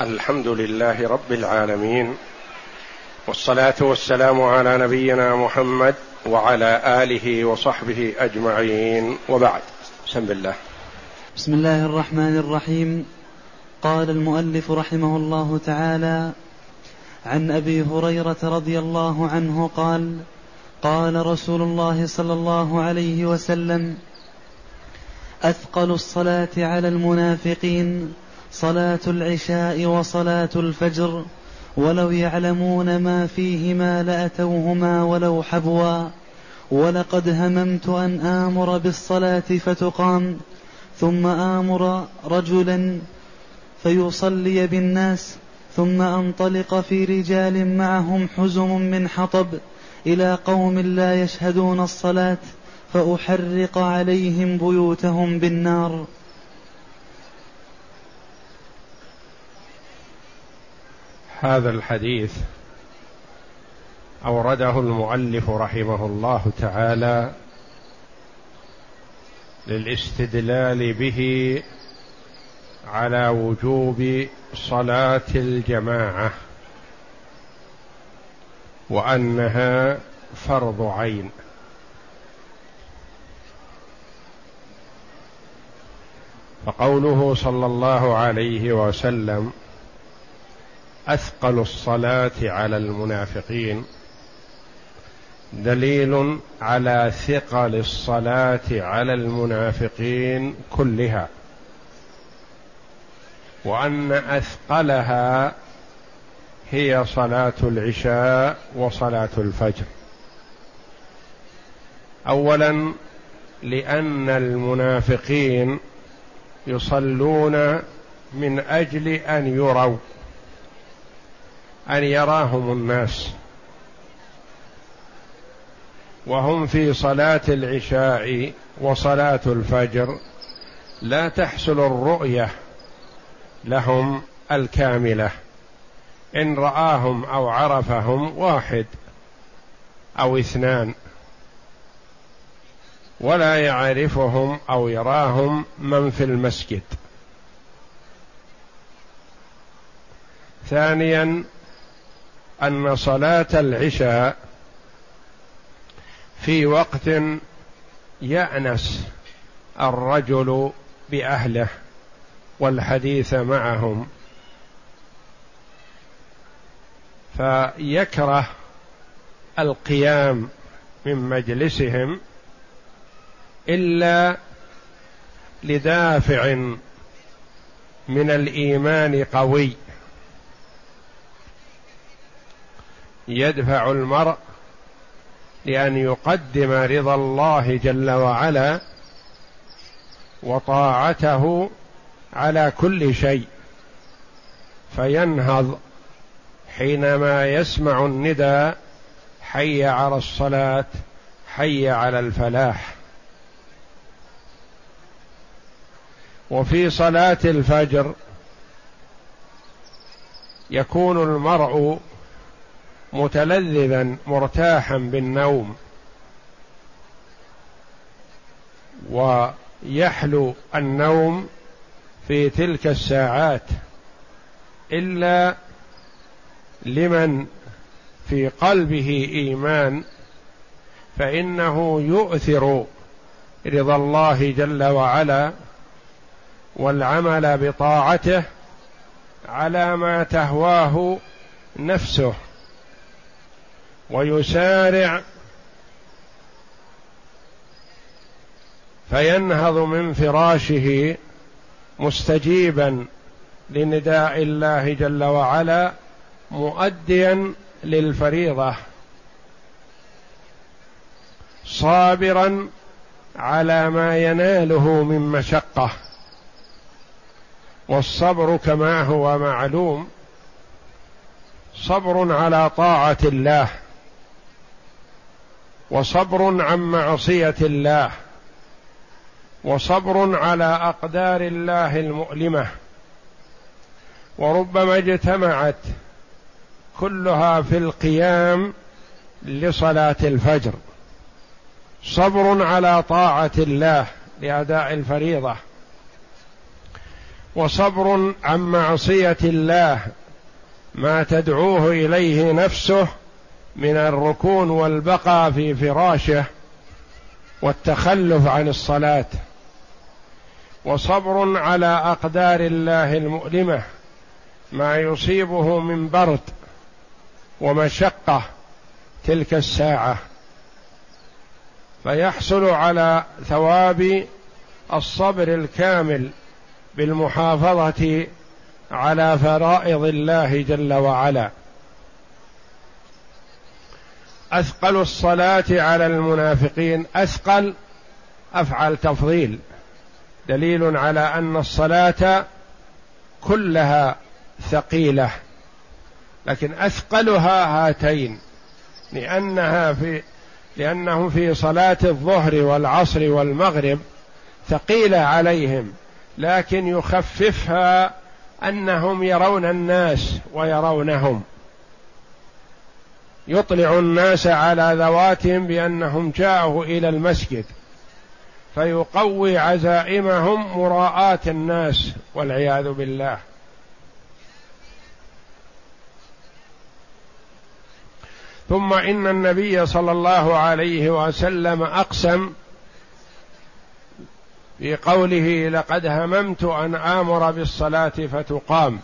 الحمد لله رب العالمين والصلاة والسلام على نبينا محمد وعلى آله وصحبه أجمعين وبعد. بسم الله. بسم الله الرحمن الرحيم. قال المؤلف رحمه الله تعالى عن أبي هريرة رضي الله عنه قال قال رسول الله صلى الله عليه وسلم أثقل الصلاة على المنافقين صلاة العشاء وصلاة الفجر ولو يعلمون ما فيهما لأتوهما ولو حبوا. ولقد هممت أن آمر بالصلاة فتقام ثم آمر رجلا فيصلي بالناس ثم أنطلق في رجال معهم حزم من حطب إلى قوم لا يشهدون الصلاة فأحرق عليهم بيوتهم بالنار. هذا الحديث أورده المؤلف رحمه الله تعالى للاستدلال به على وجوب صلاة الجماعة وأنها فرض عين. فقوله صلى الله عليه وسلم أثقل الصلاة على المنافقين دليل على ثقل الصلاة على المنافقين كلها وأن أثقلها هي صلاة العشاء وصلاة الفجر. اولا لأن المنافقين يصلون من أجل أن يروا. أن يراهم الناس. وهم في صلاة العشاء وصلاة الفجر لا تحصل الرؤية لهم الكاملة. إن رآهم أو عرفهم واحد أو اثنان. ولا يعرفهم أو يراهم من في المسجد. ثانيا أن صلاة العشاء في وقت يأنس الرجل بأهله والحديث معهم. فيكره القيام من مجلسهم إلا لدافع من الإيمان قوي. يدفع المرء لأن يقدم رضا الله جل وعلا وطاعته على كل شيء فينهض حينما يسمع الندى حي على الصلاة حي على الفلاح. وفي صلاة الفجر يكون المرء متلذذا مرتاحا بالنوم. ويحلو النوم في تلك الساعات إلا لمن في قلبه إيمان فإنه يؤثر رضا الله جل وعلا والعمل بطاعته على ما تهواه نفسه. ويسارع فينهض من فراشه مستجيبا لنداء الله جل وعلا مؤديا للفريضة صابرا على ما يناله من مشقة والصبر كما هو معلوم صبر على طاعة الله. وصبر عن معصية الله وصبر على أقدار الله المؤلمة وربما اجتمعت كلها في القيام لصلاة الفجر. صبر على طاعة الله لأداء الفريضة وصبر عن معصية الله ما تدعوه إليه نفسه من الركون والبقاء في فراشه والتخلف عن الصلاة. وصبر على أقدار الله المؤلمة ما يصيبه من برد ومشقة تلك الساعة. فيحصل على ثواب الصبر الكامل بالمحافظة على فرائض الله جل وعلا. أثقل الصلاة على المنافقين. أثقل أفعل تفضيل. دليل على أن الصلاة كلها ثقيلة لكن أثقلها هاتين. لأنها في لأنه في صلاة الظهر والعصر والمغرب ثقيلة عليهم لكن يخففها أنهم يرون الناس ويرونهم. يطلع الناس على ذواتهم بأنهم جاءوا إلى المسجد فيقوي عزائمهم مراءاه الناس والعياذ بالله. ثم إن النبي صلى الله عليه وسلم أقسم في قوله لقد هممت أن آمر بالصلاة فتقام.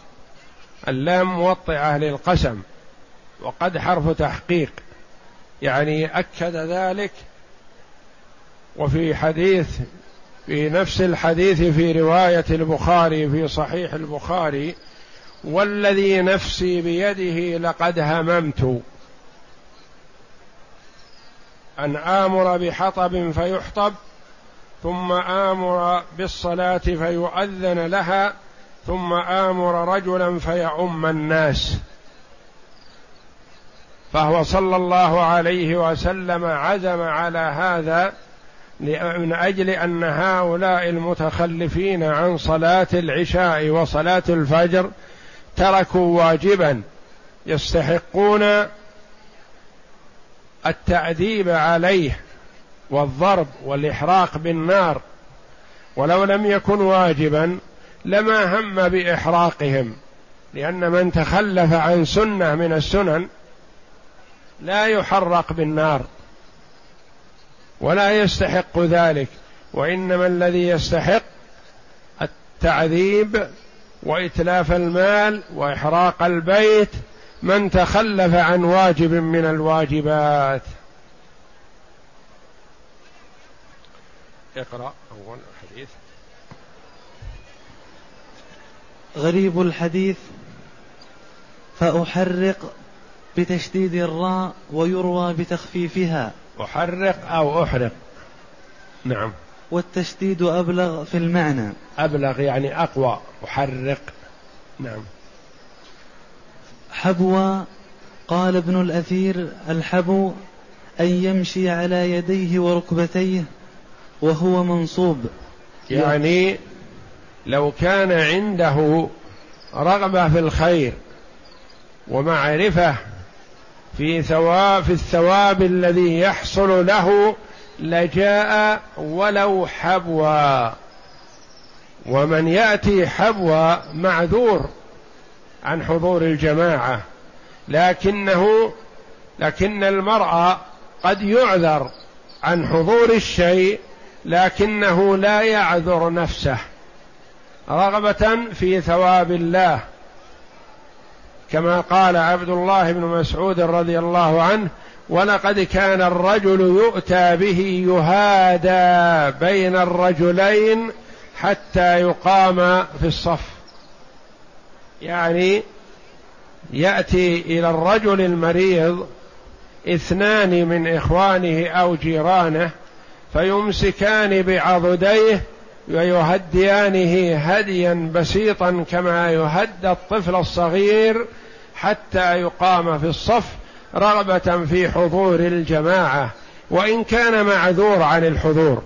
اللام موطئة للقسم. وقد حرف تحقيق. يعني أكد ذلك وفي حديث في نفس الحديث في رواية البخاري في صحيح البخاري والذي نفسي بيده لقد هممت. أن آمر بحطب فيحطب ثم آمر بالصلاة فيؤذن لها ثم آمر رجلا فيؤم الناس. فهو صلى الله عليه وسلم عزم على هذا من أجل أن هؤلاء المتخلفين عن صلاة العشاء وصلاة الفجر تركوا واجبا يستحقون التأديب عليه والضرب والإحراق بالنار. ولو لم يكن واجبا لما هم بإحراقهم لأن من تخلف عن سنة من السنن لا يحرق بالنار ولا يستحق ذلك وإنما الذي يستحق التعذيب وإتلاف المال وإحراق البيت من تخلف عن واجب من الواجبات. اقرأ أول الحديث غريب الحديث. فأحرق بتشديد الراء ويروى بتخفيفها. أحرق أو أحرق. نعم. والتشديد أبلغ في المعنى. أبلغ يعني أقوى. أحرق. نعم. حبوى قال ابن الأثير الحبو أن يمشي على يديه وركبتيه وهو منصوب. يعني لو كان عنده رغبة في الخير ومعرفة في ثواب في الثواب الذي يحصل له لجاء ولو حبوا ومن يأتي حبوا معذور عن حضور الجماعة. لكنه لكن المرأة قد يعذر عن حضور الشيء لكنه لا يعذر نفسه. رغبة في ثواب الله. كما قال عبد الله بن مسعود رضي الله عنه ولقد كان الرجل يؤتى به يهادى بين الرجلين حتى يقام في الصف. يعني يأتي إلى الرجل المريض اثنان من إخوانه أو جيرانه فيمسكان بعضديه ويهديانه هديا بسيطا كما يهدى الطفل الصغير حتى يقام في الصف رغبة في حضور الجماعة وإن كان معذور عن الحضور.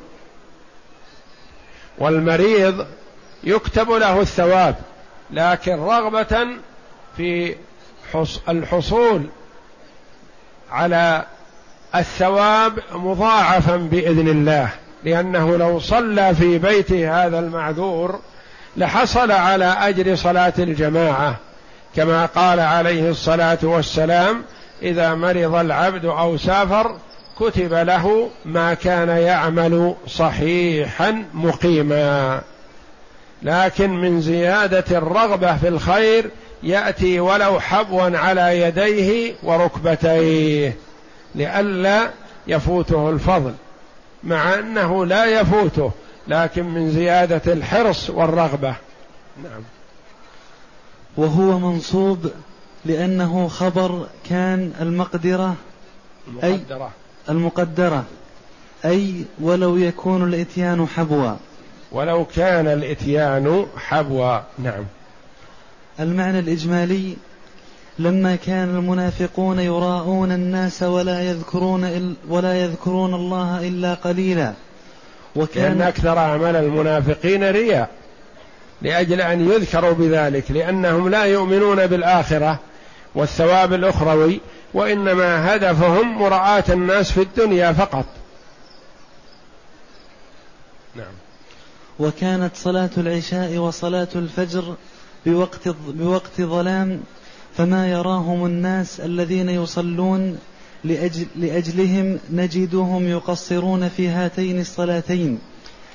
والمريض يكتب له الثواب لكن رغبة في الحصول على الثواب مضاعفا بإذن الله لأنه لو صلى في بيته هذا المعذور لحصل على أجر صلاة الجماعة. كما قال عليه الصلاة والسلام إذا مرض العبد أو سافر كتب له ما كان يعمل صحيحا مقيما. لكن من زيادة الرغبة في الخير يأتي ولو حبوا على يديه وركبتيه لئلا يفوته الفضل مع أنه لا يفوته لكن من زيادة الحرص والرغبة. نعم. وهو منصوب لأنه خبر كان المقدرة أي المقدرة. المقدرة. أي ولو يكون الإتيان حبوا ولو كان الإتيان حبوا نعم. المعنى الإجمالي لما كان المنافقون يراءون الناس ولا يذكرون ولا يذكرون الله إلا قليلا. وكان لأن أكثر أعمال المنافقين رياء. لأجل أن يذكروا بذلك لأنهم لا يؤمنون بالآخرة والثواب الأخروي وإنما هدفهم مراعاة الناس في الدنيا فقط. نعم. وكانت صلاة العشاء وصلاة الفجر بوقت بوقت ظلام فما يراهم الناس الذين يصلون لأجل لأجلهم نجدهم يقصرون في هاتين الصلاتين.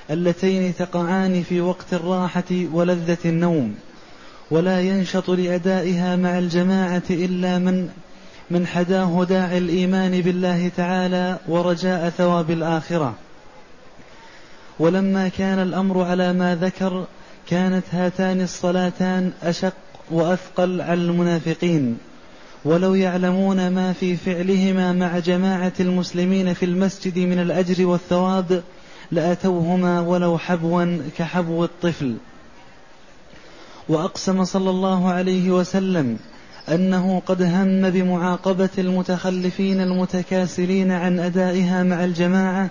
اللتين تقعان في وقت الراحة ولذة النوم ولا ينشط لأدائها مع الجماعة إلا من من حداه داعي الإيمان بالله تعالى ورجاء ثواب الآخرة. ولما كان الأمر على ما ذكر كانت هاتان الصلاتان أشق وأثقل على المنافقين. ولو يعلمون ما في فعلهما مع جماعة المسلمين في المسجد من الأجر والثواب لأتوهما ولو حبوا كحبو الطفل. وأقسم صلى الله عليه وسلم أنه قد هم بمعاقبة المتخلفين المتكاسلين عن أدائها مع الجماعة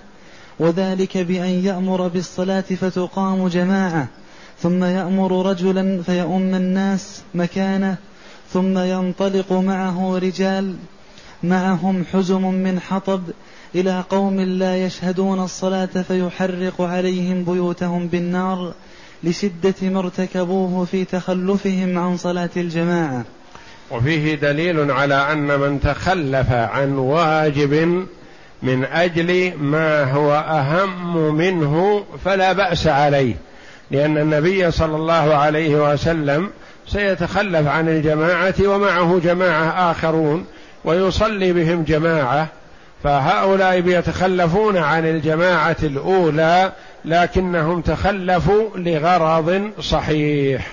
وذلك بأن يأمر بالصلاة فتقام جماعة ثم يأمر رجلا فيؤم الناس مكانه ثم ينطلق معه رجال معهم حزم من حطب إلى قوم لا يشهدون الصلاة فيحرق عليهم بيوتهم بالنار لشدة ما ارتكبوه في تخلفهم عن صلاة الجماعة. وفيه دليل على أن من تخلف عن واجب من أجل ما هو أهم منه فلا بأس عليه لأن النبي صلى الله عليه وسلم سيتخلف عن الجماعة ومعه جماعة آخرون ويصلي بهم جماعة فهؤلاء بيتخلفون عن الجماعة الأولى لكنهم تخلفوا لغرض صحيح.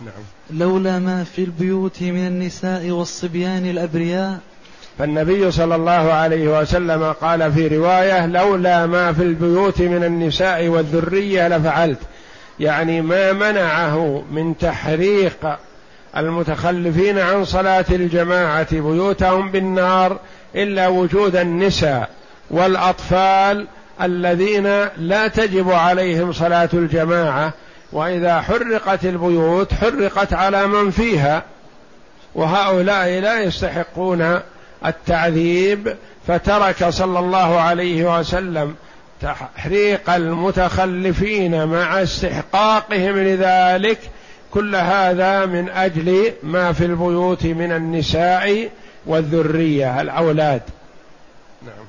نعم. لولا ما في البيوت من النساء والصبيان الأبرياء. فالنبي صلى الله عليه وسلم قال في رواية لولا ما في البيوت من النساء والذرية لفعلت. يعني ما منعه من تحريق المتخلفين عن صلاة الجماعة بيوتهم بالنار إلا وجود النساء والأطفال الذين لا تجب عليهم صلاة الجماعة وإذا حرقت البيوت حرقت على من فيها وهؤلاء لا يستحقون التعذيب فترك صلى الله عليه وسلم تحريق المتخلفين مع استحقاقهم لذلك كل هذا من أجل ما في البيوت من النساء والذرية الأولاد. نعم.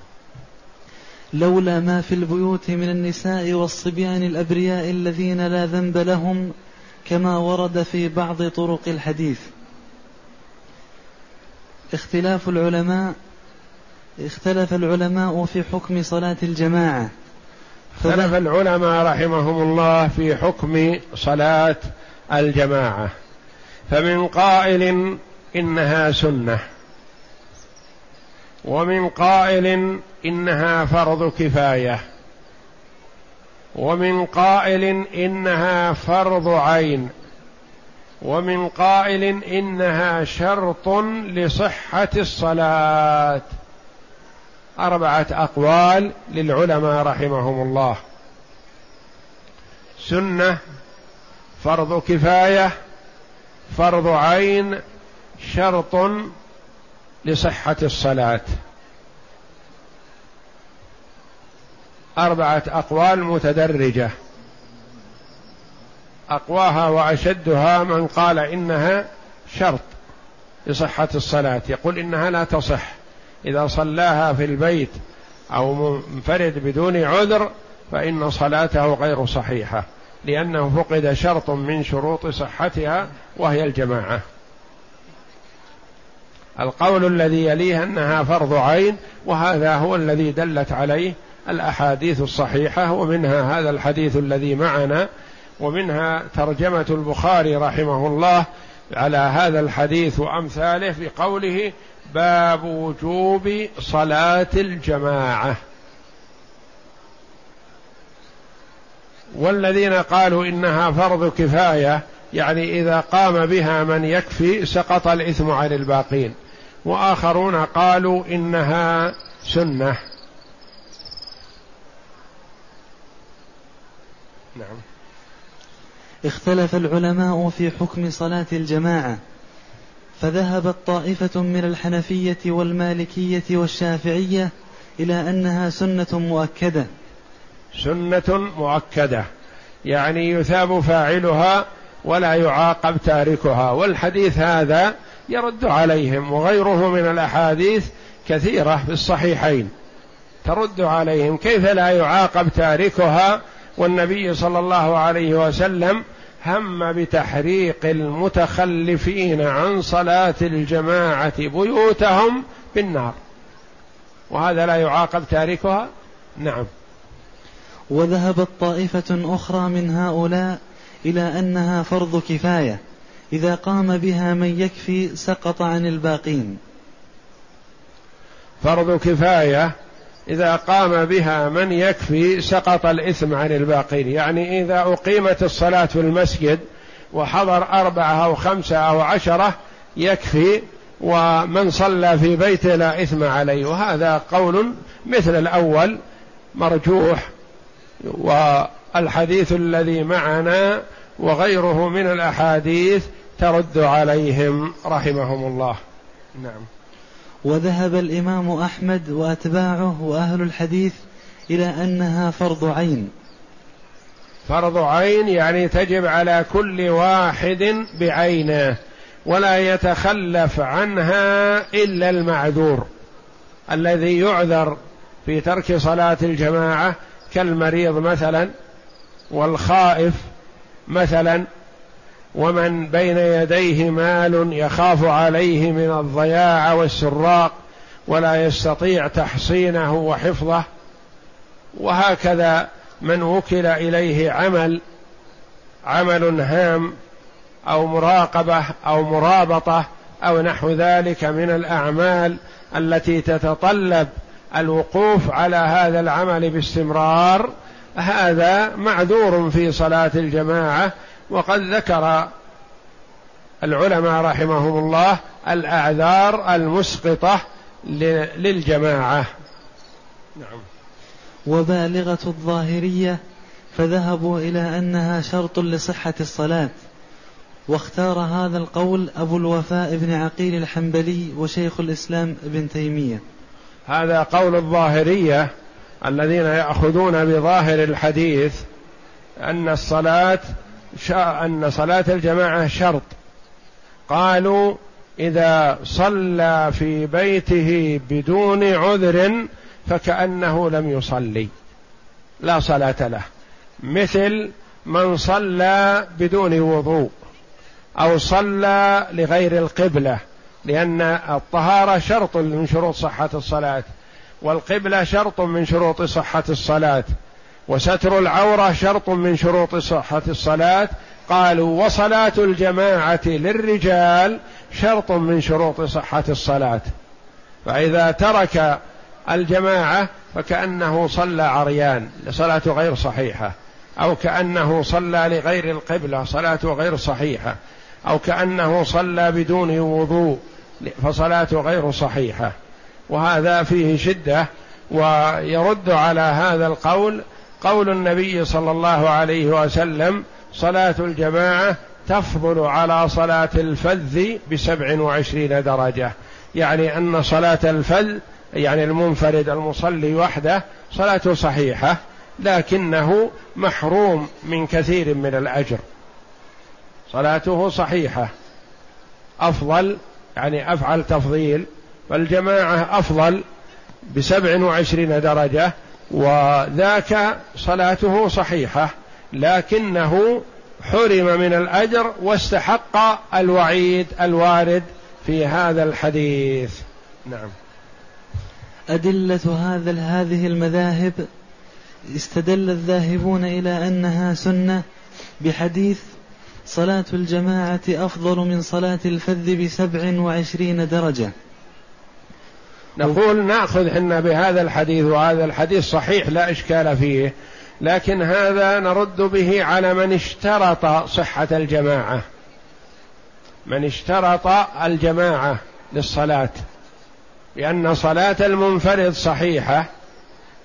لولا ما في البيوت من النساء والصبيان الأبرياء الذين لا ذنب لهم كما ورد في بعض طرق الحديث. اختلاف العلماء اختلف العلماء في حكم صلاة الجماعة. اختلف العلماء رحمهم الله في حكم صلاة الجماعة. فمن قائل إنها سنة ومن قائل إنها فرض كفاية ومن قائل إنها فرض عين ومن قائل إنها شرط لصحة الصلاة. أربعة أقوال للعلماء رحمهم الله. سنة فرض كفاية فرض عين شرط لصحة الصلاة. أربعة أقوال متدرجة. أقواها وأشدها من قال إنها شرط لصحة الصلاة. يقول إنها لا تصح. إذا صلاها في البيت أو منفرد بدون عذر فإن صلاته غير صحيحة. لأنه فقد شرط من شروط صحتها وهي الجماعة. القول الذي يليه أنها فرض عين وهذا هو الذي دلت عليه الأحاديث الصحيحة ومنها هذا الحديث الذي معنا ومنها ترجمة البخاري رحمه الله على هذا الحديث وأمثاله بقوله باب وجوب صلاة الجماعة والذين قالوا إنها فرض كفاية يعني إذا قام بها من يكفي سقط الإثم عن الباقين. وآخرون قالوا إنها سنة. نعم. اختلف العلماء في حكم صلاة الجماعة فذهبت طائفه من الحنفية والمالكية والشافعية إلى أنها سنة مؤكدة. سنة مؤكدة يعني يثاب فاعلها ولا يعاقب تاركها والحديث هذا يرد عليهم وغيره من الأحاديث كثيرة في الصحيحين ترد عليهم كيف لا يعاقب تاركها؟ والنبي صلى الله عليه وسلم هم بتحريق المتخلفين عن صلاة الجماعة بيوتهم بالنار وهذا لا يعاقب تاركها؟ نعم. وذهبت طائفة أخرى من هؤلاء إلى أنها فرض كفاية إذا قام بها من يكفي سقط عن الباقين. فرض كفاية إذا قام بها من يكفي سقط الإثم عن الباقين. يعني إذا أقيمت الصلاة في المسجد وحضر أربعة أو خمسة أو عشرة يكفي ومن صلى في بيته لا إثم عليه. وهذا قول مثل الأول مرجوح. والحديث الذي معنا وغيره من الأحاديث ترد عليهم رحمهم الله. نعم. وذهب الإمام أحمد وأتباعه وأهل الحديث إلى أنها فرض عين. فرض عين يعني تجب على كل واحد بعينه ولا يتخلف عنها إلا المعذور الذي يعذر في ترك صلاة الجماعة كالمريض مثلا والخائف مثلا ومن بين يديه مال يخاف عليه من الضياع والسراق ولا يستطيع تحصينه وحفظه وهكذا من وكل إليه عمل عمل هام أو مراقبة أو مرابطة أو نحو ذلك من الأعمال التي تتطلب الوقوف على هذا العمل باستمرار هذا معذور في صلاة الجماعة وقد ذكر العلماء رحمهم الله الأعذار المسقطة للجماعة. نعم. وبالغة الظاهرية فذهبوا إلى أنها شرط لصحة الصلاة. واختار هذا القول أبو الوفاء بن عقيل الحنبلي وشيخ الإسلام ابن تيمية. هذا قول الظاهرية الذين يأخذون بظاهر الحديث أن الصلاة أن صلاة الجماعة شرط. قالوا إذا صلى في بيته بدون عذر فكأنه لم يصلي. لا صلاة له. مثل من صلى بدون وضوء أو صلى لغير القبلة. لأن الطهارة شرط من شروط صحة الصلاة والقبلة شرط من شروط صحة الصلاة وستر العورة شرط من شروط صحة الصلاة. قالوا وصلاة الجماعة للرجال شرط من شروط صحة الصلاة. فإذا ترك الجماعة فكأنه صلى عريان صلاته غير صحيحة أو كأنه صلى لغير القبلة صلاته غير صحيحة. أو كأنه صلى بدون وضوء فصلاته غير صحيحة. وهذا فيه شدة ويرد على هذا القول قول النبي صلى الله عليه وسلم صلاة الجماعة تفضل على صلاة الفذ بسبع وعشرين درجة. يعني أن صلاة الفذ يعني المنفرد المصلي وحده صلاته صحيحة لكنه محروم من كثير من الأجر. صلاته صحيحة. أفضل يعني أفعل تفضيل. فالجماعة أفضل بسبع وعشرين درجة وذاك صلاته صحيحة. لكنه حرم من الأجر واستحق الوعيد الوارد في هذا الحديث. نعم. أدلة هذا هذه المذاهب استدل الذاهبون إلى أنها سنة بحديث صلاة الجماعة أفضل من صلاة الفذ بسبع وعشرين درجة. نقول نأخذ حنا بهذا الحديث وهذا الحديث صحيح لا إشكال فيه. لكن هذا نرد به على من اشترط صحة الجماعة. من اشترط الجماعة للصلاة. لأن صلاة المنفرد صحيحة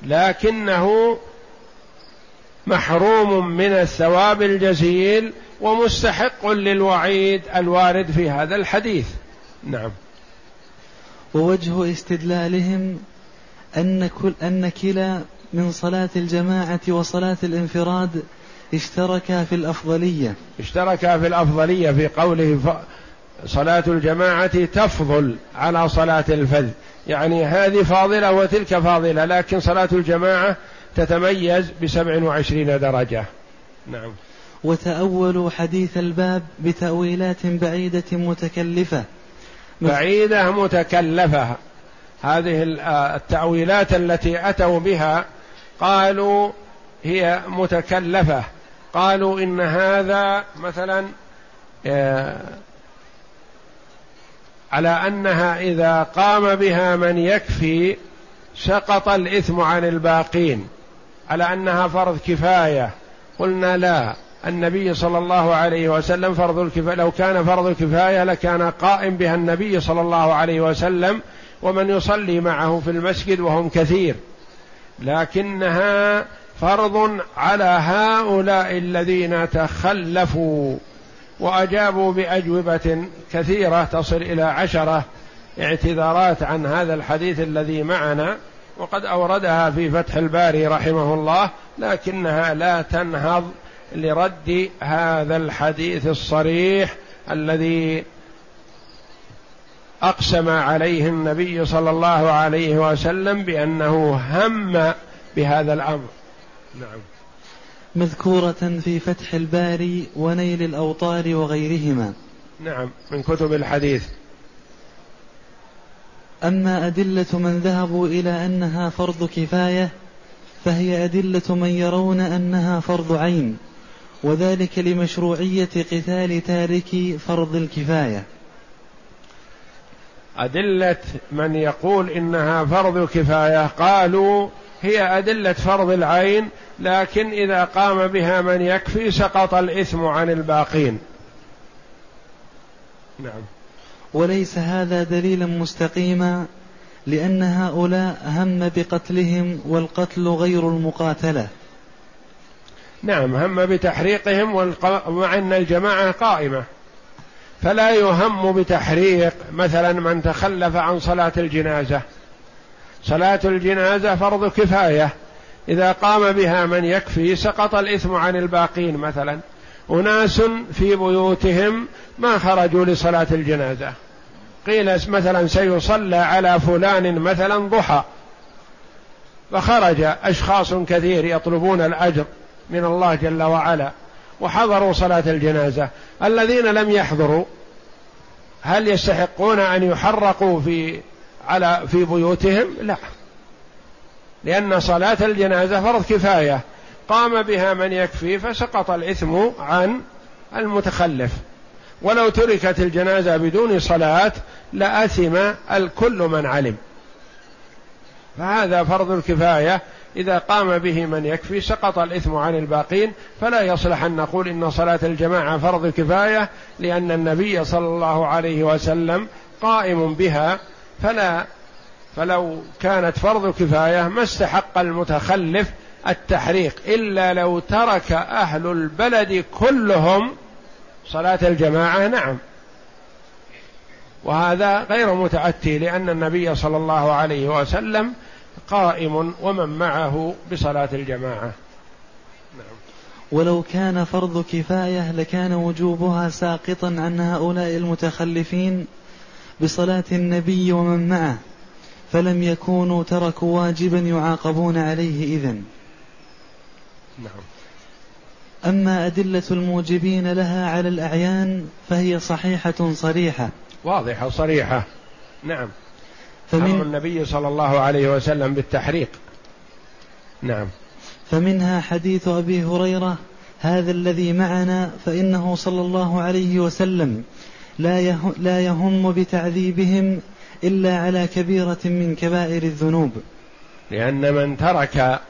لكنه محروم من الثواب الجزيل ومستحق للوعيد الوارد في هذا الحديث. نعم. ووجه استدلالهم أن كل أن كلا من صلاة الجماعة وصلاة الانفراد اشتركا في الأفضلية. اشتركا في الأفضلية في قوله ف... صلاة الجماعة تفضل على صلاة الفذ. يعني هذه فاضلة وتلك فاضلة لكن صلاة الجماعة تتميز بسبع وعشرين درجة. نعم. وتأولوا حديث الباب بتأويلات بعيدة متكلفة. بعيدة متكلفة. هذه التأويلات التي أتوا بها قالوا هي متكلفة. قالوا إن هذا مثلا آه، على أنها إذا قام بها من يكفي سقط الإثم عن الباقين. على أنها فرض كفاية. قلنا لا. النبي صلى الله عليه وسلم فرض الكفاية. لو كان فرض الكفاية لكان قائم بها النبي صلى الله عليه وسلم ومن يصلي معه في المسجد وهم كثير. لكنها فرض على هؤلاء الذين تخلفوا وأجابوا بأجوبة كثيرة تصل إلى عشرة اعتذارات عن هذا الحديث الذي معنا. وقد أوردها في فتح الباري رحمه الله لكنها لا تنهض لرد هذا الحديث الصريح الذي أقسم عليه النبي صلى الله عليه وسلم بأنه هم بهذا الأمر. نعم. مذكورة في فتح الباري ونيل الأوطار وغيرهما. نعم من كتب الحديث. أما أدلة من ذهبوا إلى أنها فرض كفاية فهي أدلة من يرون أنها فرض عين وذلك لمشروعية قتال تارك فرض الكفاية. أدلة من يقول إنها فرض كفاية قالوا هي أدلة فرض العين لكن إذا قام بها من يكفي سقط الإثم عن الباقين. نعم. وليس هذا دليلا مستقيما لأن هؤلاء هم بقتلهم والقتل غير المقاتلة. نعم هم بتحريقهم مع أن الجماعة قائمة. فلا يهم بتحريق مثلا من تخلف عن صلاة الجنازة. صلاة الجنازة فرض كفاية. إذا قام بها من يكفي سقط الإثم عن الباقين مثلا. أناس في بيوتهم ما خرجوا لصلاة الجنازة. قيل مثلا سيصلى على فلان مثلا ضحى. فخرج أشخاص كثير يطلبون الأجر من الله جل وعلا وحضروا صلاة الجنازة. الذين لم يحضروا هل يستحقون أن يحرقوا في على في بيوتهم؟ لا. لأن صلاة الجنازة فرض كفاية. قام بها من يكفي فسقط الإثم عن المتخلف. ولو تركت الجنازة بدون صلاة لأثم الكل من علم. فهذا فرض الكفاية. إذا قام به من يكفي سقط الإثم عن الباقين. فلا يصلح أن نقول إن صلاة الجماعة فرض كفاية لأن النبي صلى الله عليه وسلم قائم بها. فلا فلو كانت فرض كفاية ما استحق المتخلف التحريق. إلا لو ترك أهل البلد كلهم صلاة الجماعة نعم. وهذا غير متأتي لأن النبي صلى الله عليه وسلم قائم ومن معه بصلاة الجماعة. نعم. ولو كان فرض كفاية لكان وجوبها ساقطا عن هؤلاء المتخلفين بصلاة النبي ومن معه فلم يكونوا تركوا واجبا يعاقبون عليه إذن. نعم. أما أدلة الموجبين لها على الأعيان فهي صحيحة صريحة. واضحة صريحة نعم. فمن النبي صلى الله عليه وسلم بالتحريق. نعم. فمنها حديث أبي هريرة هذا الذي معنا فإنه صلى الله عليه وسلم لا لا يهم بتعذيبهم إلا على كبيرة من كبائر الذنوب. لأن من ترك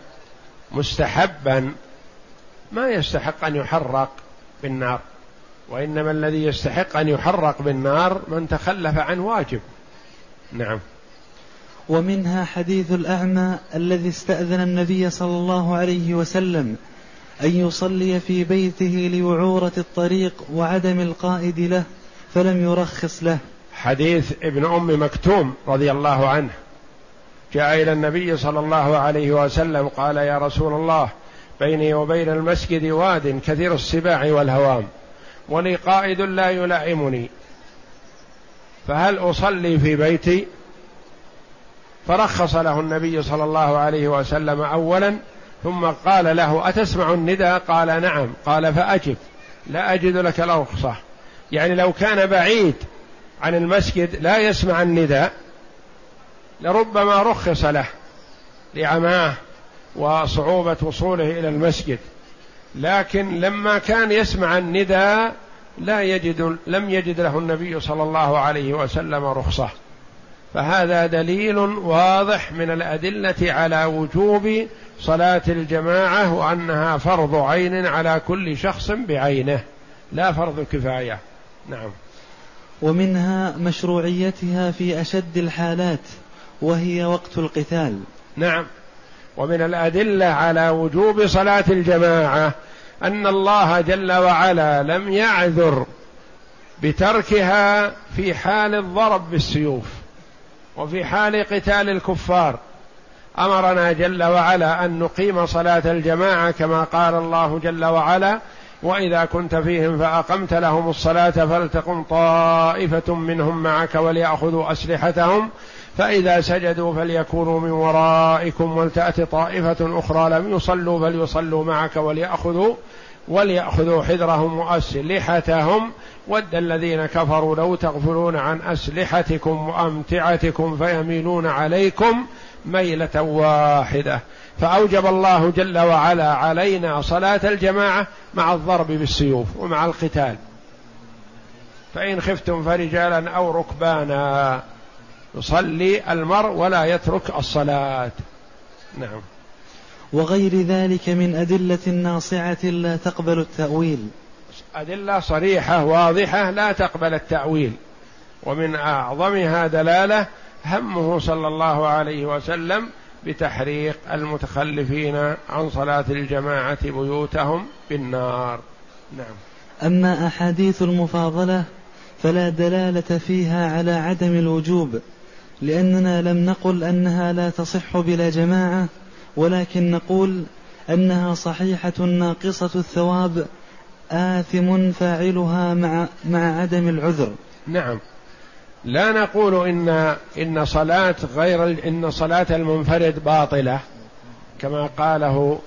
مستحبا ما يستحق أن يحرق بالنار وإنما الذي يستحق أن يحرق بالنار من تخلف عن واجب. نعم. ومنها حديث الأعمى الذي استأذن النبي صلى الله عليه وسلم أن يصلي في بيته لوعورة الطريق وعدم القائد له فلم يرخص له. حديث ابن أم مكتوم رضي الله عنه. جاء إلى النبي صلى الله عليه وسلم قال يا رسول الله بيني وبين المسجد واد كثير السباع والهوام ولي قائد لا يلائمني. فهل أصلي في بيتي؟ فرخص له النبي صلى الله عليه وسلم اولا ثم قال له أتسمع النداء؟ قال نعم. قال فأجب. لا أجد لك الرخصه يعني لو كان بعيد عن المسجد لا يسمع النداء لربما رخص له لعماه وصعوبة وصوله إلى المسجد. لكن لما كان يسمع النداء لا يجد لم يجد له النبي صلى الله عليه وسلم رخصة. فهذا دليل واضح من الأدلة على وجوب صلاة الجماعة وأنها فرض عين على كل شخص بعينه. لا فرض كفاية. نعم. ومنها مشروعيتها في أشد الحالات وهي وقت القتال. نعم. ومن الأدلة على وجوب صلاة الجماعة أن الله جل وعلا لم يعذر بتركها في حال الضرب بالسيوف وفي حال قتال الكفار. أمرنا جل وعلا أن نقيم صلاة الجماعة كما قال الله جل وعلا وإذا كنت فيهم فأقمت لهم الصلاة فلتقم طائفة منهم معك وليأخذوا أسلحتهم فإذا سجدوا فليكونوا من ورائكم ولتات طائفة أخرى لم يصلوا فليصلوا معك وليأخذوا وليأخذوا حذرهم وأسلحتهم. ود الذين كفروا لو تغفلون عن أسلحتكم وأمتعتكم فيميلون عليكم ميلة واحدة. فأوجب الله جل وعلا علينا صلاة الجماعة مع الضرب بالسيوف ومع القتال. فإن خفتم فرجالا أو ركبانا يصلي المرء ولا يترك الصلاة. نعم. وغير ذلك من أدلة ناصعة لا تقبل التأويل. أدلة صريحة واضحة لا تقبل التأويل. ومن أعظمها دلالة همه صلى الله عليه وسلم بتحريق المتخلفين عن صلاة الجماعة بيوتهم بالنار. نعم. أما أحاديث المفاضلة فلا دلالة فيها على عدم الوجوب. لأننا لم نقل أنها لا تصح بلا جماعة ولكن نقول أنها صحيحة ناقصة الثواب آثم فاعلها مع مع عدم العذر. نعم. لا نقول إن إن صلاة غير إن صلاة المنفرد باطلة كما قاله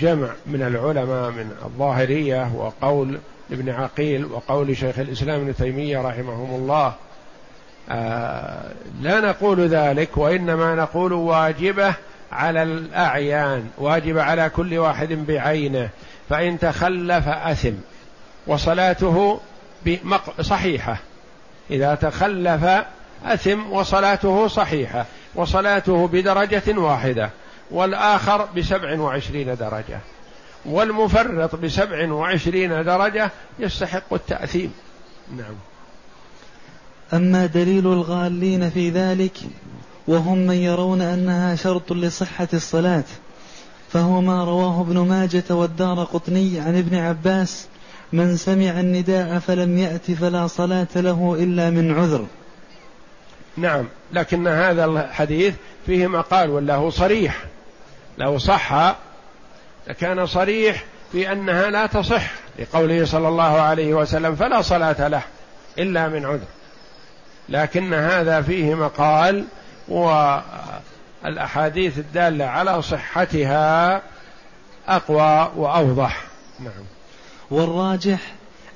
جمع من العلماء من الظاهرية وقول ابن عقيل وقول شيخ الإسلام ابن تيمية رحمهم الله آه لا نقول ذلك وإنما نقول واجبة على الأعيان واجب على كل واحد بعينه فإن تخلف أثم وصلاته صحيحة. إذا تخلف أثم وصلاته صحيحة وصلاته بدرجة واحدة والآخر بسبع وعشرين درجة والمفرط بسبع وعشرين درجة يستحق التأثيم. نعم. أما دليل الغالين في ذلك وهم من يرون أنها شرط لصحة الصلاة فهو ما رواه ابن ماجة والدار قطني عن ابن عباس من سمع النداء فلم يأت فلا صلاة له إلا من عذر. نعم لكن هذا الحديث فيه مقال ولا هو صريح. لو صح لكان صريح في أنها لا تصح لقوله صلى الله عليه وسلم فلا صلاة له إلا من عذر. لكن هذا فيه مقال والأحاديث الدالة على صحتها أقوى وأوضح. نعم. والراجح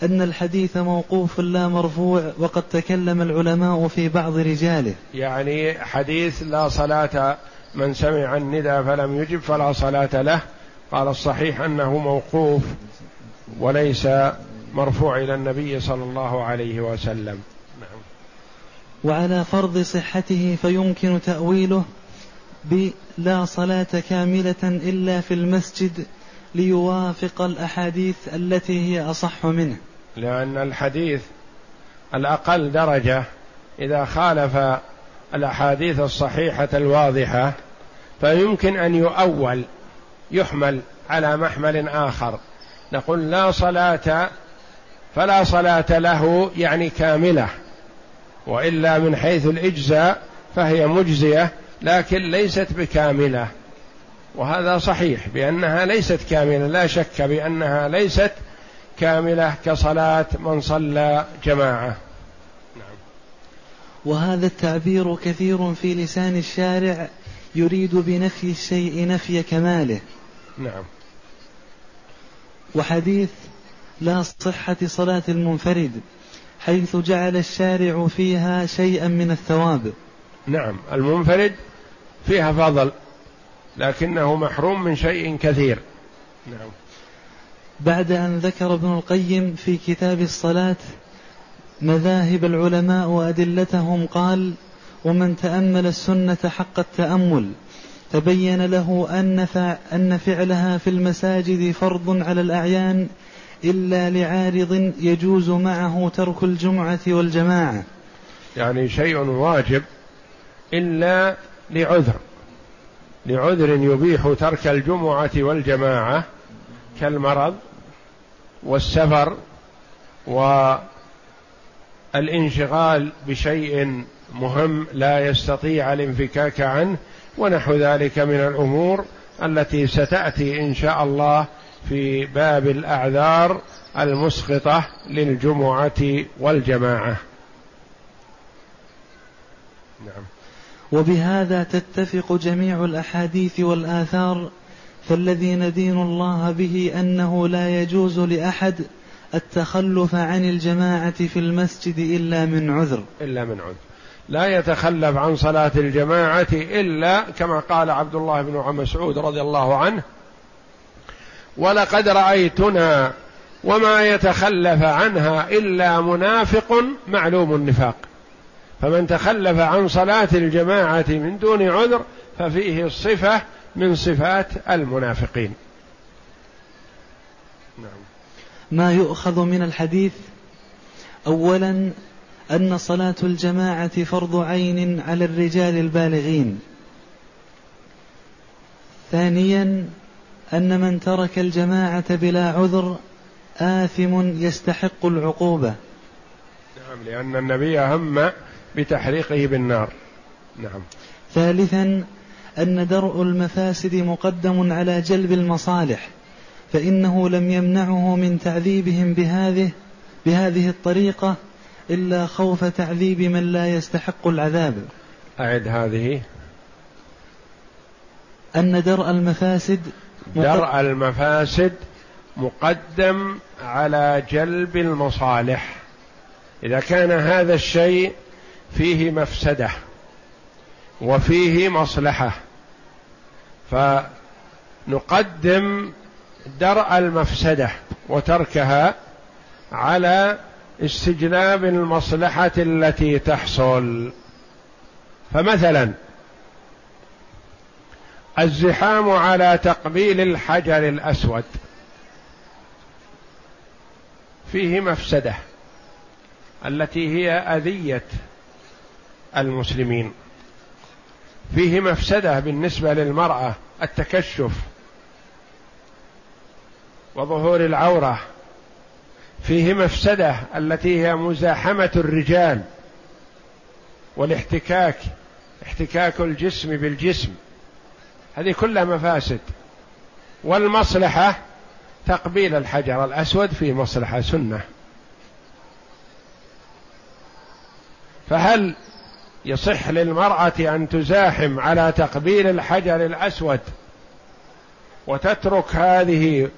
أن الحديث موقوف لا مرفوع وقد تكلم العلماء في بعض رجاله. يعني حديث لا صلاة من سمع الندى فلم يجب فلا صلاة له. قال الصحيح أنه موقوف وليس مرفوع إلى النبي صلى الله عليه وسلم. وعلى فرض صحته فيمكن تأويله بلا صلاة كاملة إلا في المسجد ليوافق الأحاديث التي هي أصح منه. لأن الحديث الأقل درجة إذا خالف الأحاديث الصحيحة الواضحة فيمكن أن يؤول يحمل على محمل آخر. نقول لا صلاة فلا صلاة له يعني كاملة. وإلا من حيث الإجزاء فهي مجزية لكن ليست بكاملة. وهذا صحيح بأنها ليست كاملة لا شك بأنها ليست كاملة كصلاة من صلى جماعة. نعم. وهذا التعبير كثير في لسان الشارع يريد بنفي الشيء نفي كماله. نعم. وحديث لا صحة صلاة المنفرد. حيث جعل الشارع فيها شيئا من الثواب. نعم المنفرد فيها فضل لكنه محروم من شيء كثير. نعم. بعد أن ذكر ابن القيم في كتاب الصلاة مذاهب العلماء وأدلتهم قال ومن تأمل السنة حق التأمل تبين له أن أن فعلها في المساجد فرض على الأعيان إلا لعارض يجوز معه ترك الجمعة والجماعة. يعني شيء واجب إلا لعذر لعذر يبيح ترك الجمعة والجماعة كالمرض والسفر والانشغال بشيء مهم لا يستطيع الانفكاك عنه ونحو ذلك من الأمور التي ستأتي إن شاء الله في باب الأعذار المسقطه للجمعة والجماعة. نعم. وبهذا تتفق جميع الأحاديث والآثار فالذي ندين الله به أنه لا يجوز لأحد التخلف عن الجماعة في المسجد إلا من عذر. إلا من عذر. لا يتخلف عن صلاة الجماعة إلا كما قال عبد الله بن مسعود رضي الله عنه ولقد رأيتنا وما يتخلف عنها إلا منافق معلوم النفاق. فمن تخلف عن صلاة الجماعة من دون عذر ففيه الصفة من صفات المنافقين. نعم. ما يؤخذ من الحديث اولا أن صلاة الجماعة فرض عين على الرجال البالغين. ثانيا أن من ترك الجماعة بلا عذر آثم يستحق العقوبة. نعم لأن النبي هم بتحريقه بالنار. نعم. ثالثا أن درء المفاسد مقدم على جلب المصالح فإنه لم يمنعه من تعذيبهم بهذه بهذه الطريقة إلا خوف تعذيب من لا يستحق العذاب. أعد هذه. أن درء المفاسد درء المفاسد مقدم على جلب المصالح. إذا كان هذا الشيء فيه مفسدة وفيه مصلحة فنقدم درء المفسدة وتركها على استجلاب المصلحة التي تحصل. فمثلا الزحام على تقبيل الحجر الأسود. فيه مفسدة التي هي أذية المسلمين. فيه مفسدة بالنسبة للمرأة التكشف وظهور العورة. فيه مفسدة التي هي مزاحمة الرجال والاحتكاك احتكاك الجسم بالجسم. هذه كلها مفاسد. والمصلحة تقبيل الحجر الأسود في مصلحة سنة. فهل يصح للمرأة أن تزاحم على تقبيل الحجر الأسود وتترك هذه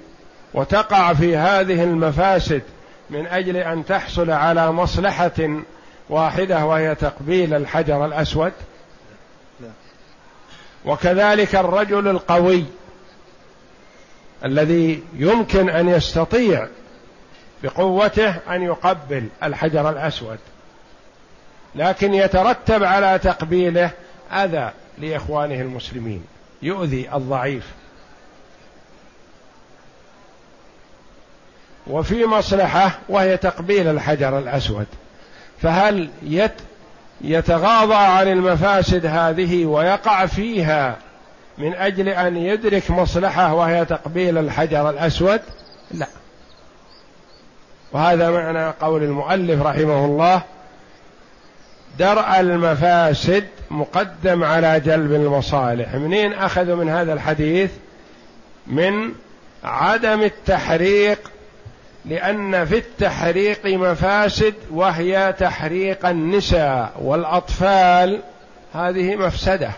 وتقع في هذه المفاسد من أجل أن تحصل على مصلحة واحدة وهي تقبيل الحجر الأسود؟ وكذلك الرجل القوي الذي يمكن أن يستطيع بقوته أن يقبل الحجر الأسود لكن يترتب على تقبيله أذى لإخوانه المسلمين يؤذي الضعيف. وفي مصلحة وهي تقبيل الحجر الأسود فهل يت يتغاضى عن المفاسد هذه ويقع فيها من أجل أن يدرك مصلحة وهي تقبيل الحجر الأسود؟ لا. وهذا معنى قول المؤلف رحمه الله درء المفاسد مقدم على جلب المصالح. منين أخذوا من هذا الحديث؟ من عدم التحريق لأن في التحريق مفاسد وهي تحريق النساء والأطفال هذه مفسدة.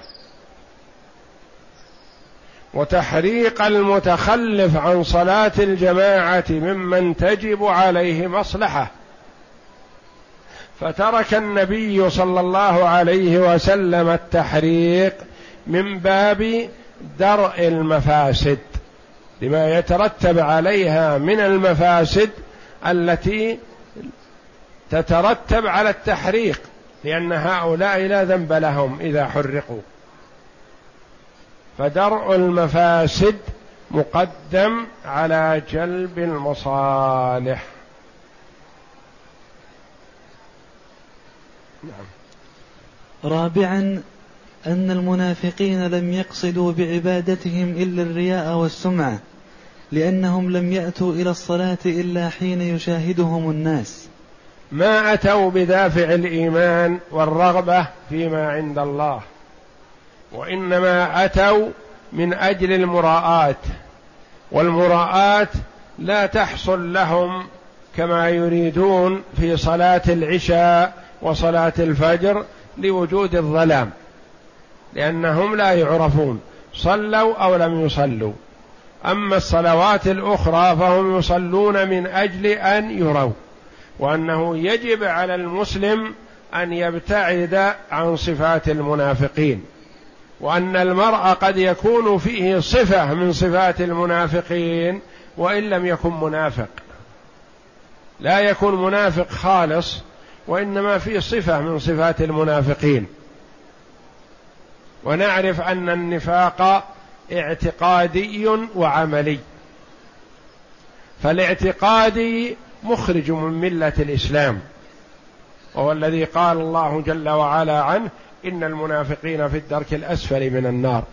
وتحريق المتخلف عن صلاة الجماعة ممن تجب عليه مصلحة. فترك النبي صلى الله عليه وسلم التحريق من باب درء المفاسد. لما يترتب عليها من المفاسد التي تترتب على التحريق لأن هؤلاء لا ذنب لهم إذا حرقوا. فدرء المفاسد مقدم على جلب المصالح. نعم. رابعا أن المنافقين لم يقصدوا بعبادتهم إلا الرياء والسمعة لأنهم لم يأتوا إلى الصلاة إلا حين يشاهدهم الناس. ما أتوا بدافع الإيمان والرغبة فيما عند الله وإنما أتوا من أجل المراءات والمراءات لا تحصل لهم كما يريدون في صلاة العشاء وصلاة الفجر لوجود الظلام. لأنهم لا يعرفون صلوا أو لم يصلوا. أما الصلوات الأخرى فهم يصلون من أجل أن يروا وأنه يجب على المسلم أن يبتعد عن صفات المنافقين وأن المرء قد يكون فيه صفة من صفات المنافقين وإن لم يكن منافق. لا يكون منافق خالص وإنما فيه صفة من صفات المنافقين. ونعرف أن النفاق اعتقادي وعملي. فالاعتقادي مخرج من ملة الإسلام. وهو الذي قال الله جل وعلا عنه إن المنافقين في الدرك الأسفل من النار.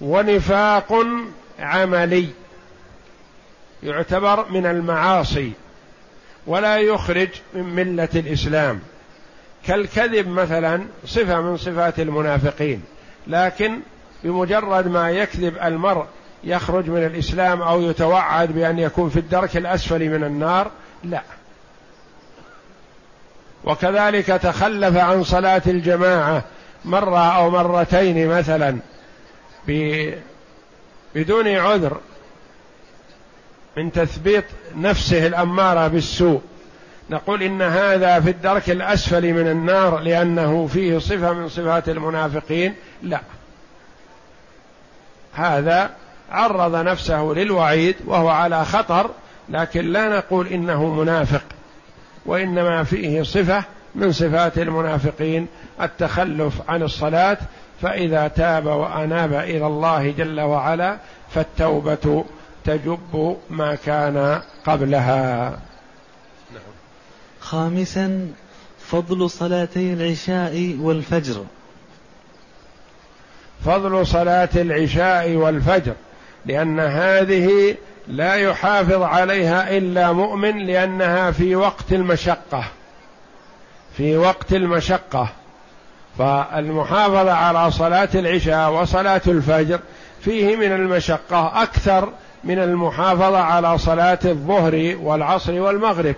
ونفاق عملي. يعتبر من المعاصي. ولا يخرج من ملة الإسلام. كالكذب مثلا صفة من صفات المنافقين. لكن بمجرد ما يكذب المرء يخرج من الإسلام أو يتوعد بأن يكون في الدرك الأسفل من النار لا. وكذلك تخلف عن صلاة الجماعة مرة أو مرتين مثلا بدون عذر من تثبيت نفسه الأمارة بالسوء. نقول إن هذا في الدرك الأسفل من النار لأنه فيه صفة من صفات المنافقين. لا. هذا عرض نفسه للوعيد وهو على خطر لكن لا نقول إنه منافق وإنما فيه صفة من صفات المنافقين التخلف عن الصلاة. فإذا تاب وأناب إلى الله جل وعلا فالتوبة تجب ما كان قبلها. خامسا فضل صلاتي العشاء والفجر. فضل صلاة العشاء والفجر لأن هذه لا يحافظ عليها إلا مؤمن لأنها في وقت المشقة. في وقت المشقة. فالمحافظة على صلاة العشاء وصلاة الفجر فيه من المشقة أكثر من المحافظة على صلاة الظهر والعصر والمغرب.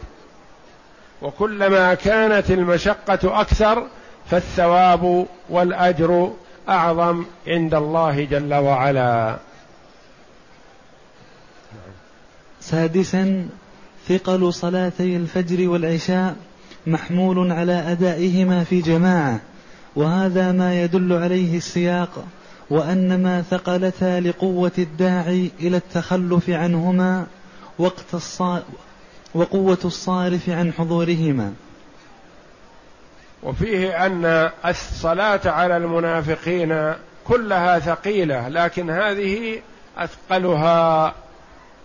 وكلما كانت المشقة أكثر فالثواب والأجر أعظم عند الله جل وعلا. سادسا ثقل صلاتي الفجر والعشاء محمول على أدائهما في جماعة وهذا ما يدل عليه السياق وأنما ثقلتا لقوة الداعي إلى التخلف عنهما وقت وقوة الصارف عن حضورهما. وفيه أن الصلاة على المنافقين كلها ثقيلة لكن هذه أثقلها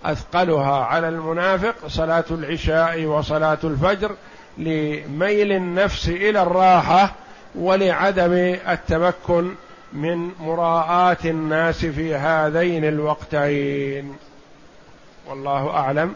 أثقلها على المنافق صلاة العشاء وصلاة الفجر لميل النفس إلى الراحة ولعدم التمكن من مراءاة الناس في هذين الوقتين. والله أعلم.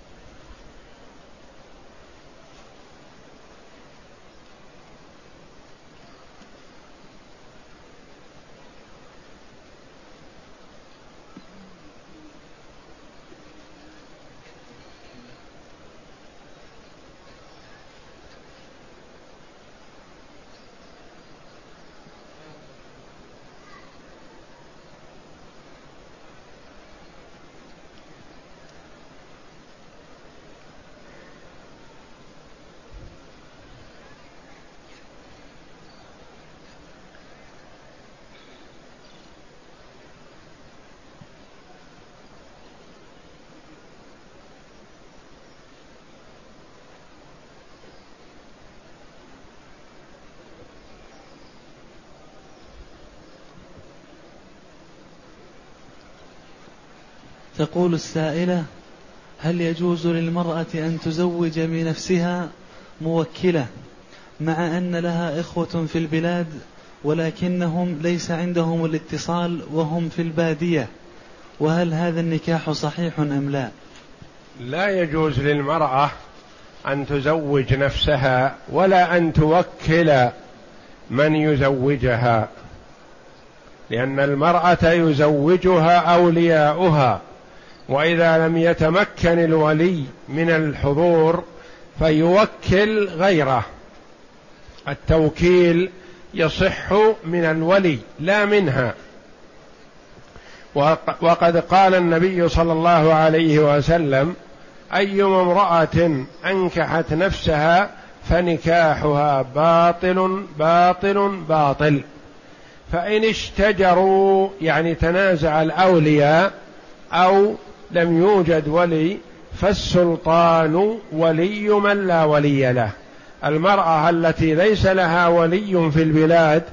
تقول السائلة هل يجوز للمرأة أن تزوج بنفسها موكلة مع أن لها إخوة في البلاد ولكنهم ليس عندهم الاتصال وهم في البادية؟ وهل هذا النكاح صحيح أم لا؟ لا يجوز للمرأة أن تزوج نفسها ولا أن توكل من يزوجها لأن المرأة يزوجها أولياؤها. وإذا لم يتمكن الولي من الحضور فيوكل غيره. التوكيل يصح من الولي لا منها. وقد قال النبي صلى الله عليه وسلم أيما امرأة أنكحت نفسها فنكاحها باطل باطل باطل. فإن اشتجروا يعني تنازع الأولياء أو لم يوجد ولي فالسلطان ولي من لا ولي له. المرأة التي ليس لها ولي في البلاد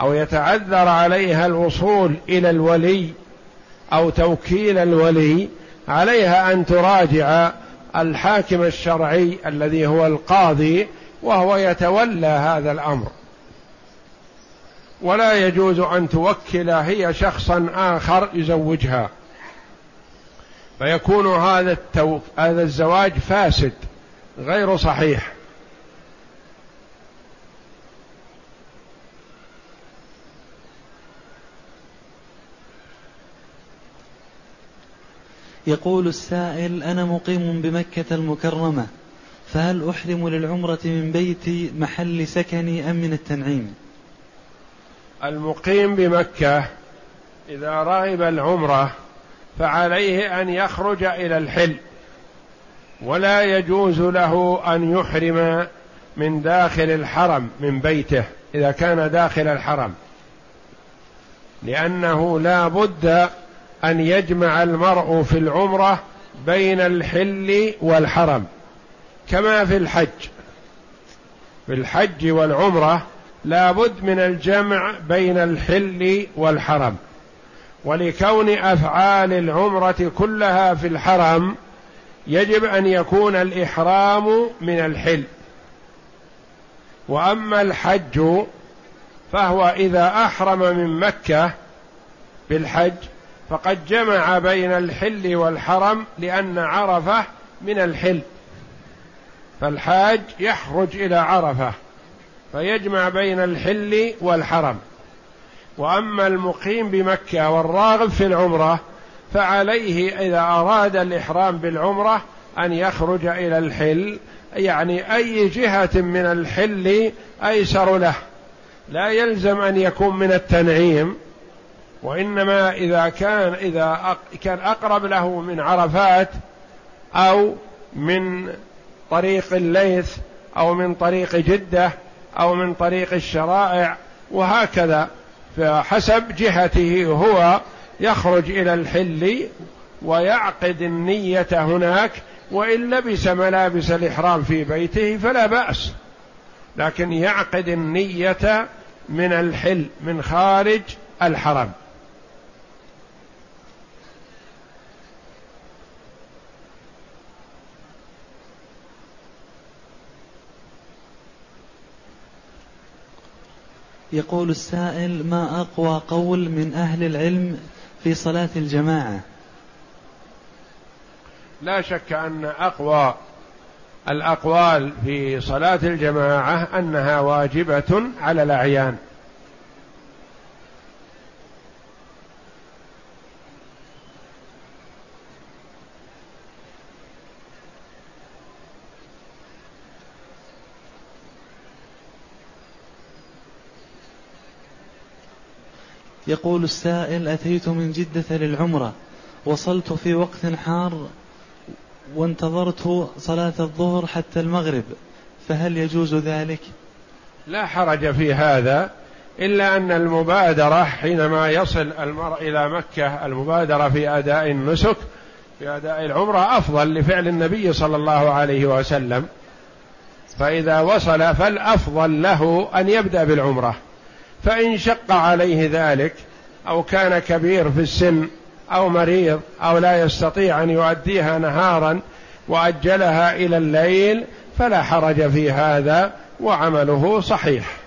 أو يتعذر عليها الوصول إلى الولي أو توكيل الولي عليها أن تراجع الحاكم الشرعي الذي هو القاضي وهو يتولى هذا الأمر. ولا يجوز أن توكل هي شخصا آخر يزوجها. فيكون هذا التو... هذا الزواج فاسد غير صحيح. يقول السائل أنا مقيم بمكة المكرمة فهل أحرم للعمرة من بيتي محل سكني أم من التنعيم؟ المقيم بمكة إذا رغب العمرة فعليه أن يخرج إلى الحل ولا يجوز له أن يحرم من داخل الحرم من بيته إذا كان داخل الحرم لأنه لا بد أن يجمع المرء في العمرة بين الحل والحرم كما في الحج. في الحج والعمرة لا بد من الجمع بين الحل والحرم. ولكون أفعال العمرة كلها في الحرم يجب أن يكون الإحرام من الحل. وأما الحج فهو إذا أحرم من مكة بالحج فقد جمع بين الحل والحرم لأن عرفة من الحل. فالحاج يخرج إلى عرفة فيجمع بين الحل والحرم. وأما المقيم بمكة والراغب في العمرة فعليه إذا أراد الإحرام بالعمرة أن يخرج إلى الحل يعني أي جهة من الحل أيسر له. لا يلزم أن يكون من التنعيم وإنما إذا كان إذا كان أقرب له من عرفات أو من طريق الليث أو من طريق جدة أو من طريق الشرائع وهكذا. فحسب جهته هو يخرج إلى الحل ويعقد النية هناك وإن لبس ملابس الإحرام في بيته فلا بأس. لكن يعقد النية من الحل من خارج الحرم. يقول السائل ما أقوى قول من أهل العلم في صلاة الجماعة؟ لا شك أن أقوى الأقوال في صلاة الجماعة أنها واجبة على الأعيان. يقول السائل أتيت من جدة للعمرة وصلت في وقت حار وانتظرت صلاة الظهر حتى المغرب فهل يجوز ذلك؟ لا حرج في هذا إلا أن المبادرة حينما يصل المرء إلى مكة المبادرة في أداء النسك في أداء العمرة أفضل لفعل النبي صلى الله عليه وسلم فإذا وصل فالأفضل له أن يبدأ بالعمرة فإن شق عليه ذلك أو كان كبير في السن أو مريض أو لا يستطيع أن يؤديها نهارا وأجلها إلى الليل فلا حرج في هذا وعمله صحيح.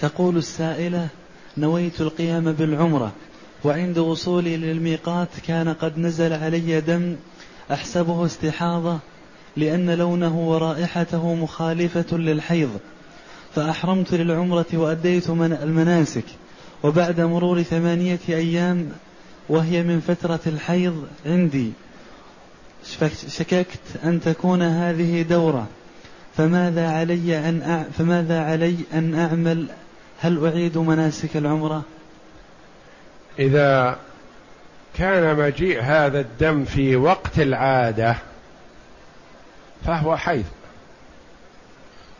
تقول السائلة نويت القيام بالعمرة وعند وصولي للميقات كان قد نزل علي دم أحسبه استحاضة لأن لونه ورائحته مخالفة للحيض. فأحرمت للعمرة وأديت من المناسك. وبعد مرور ثمانية أيام وهي من فترة الحيض عندي شككت أن تكون هذه دورة. فماذا علي أن فماذا علي أن أعمل هل أعيد مناسك العمرة؟ إذا كان مجيء هذا الدم في وقت العادة فهو حيض.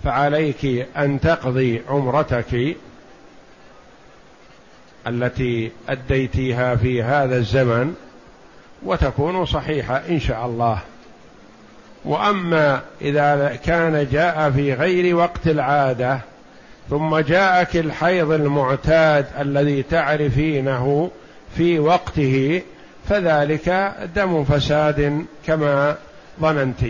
فعليك أن تقضي عمرتك التي أديتيها في هذا الزمن وتكون صحيحة إن شاء الله. وأما إذا كان جاء في غير وقت العادة ثم جاءك الحيض المعتاد الذي تعرفينه في وقته فذلك دم فساد كما ظننتِ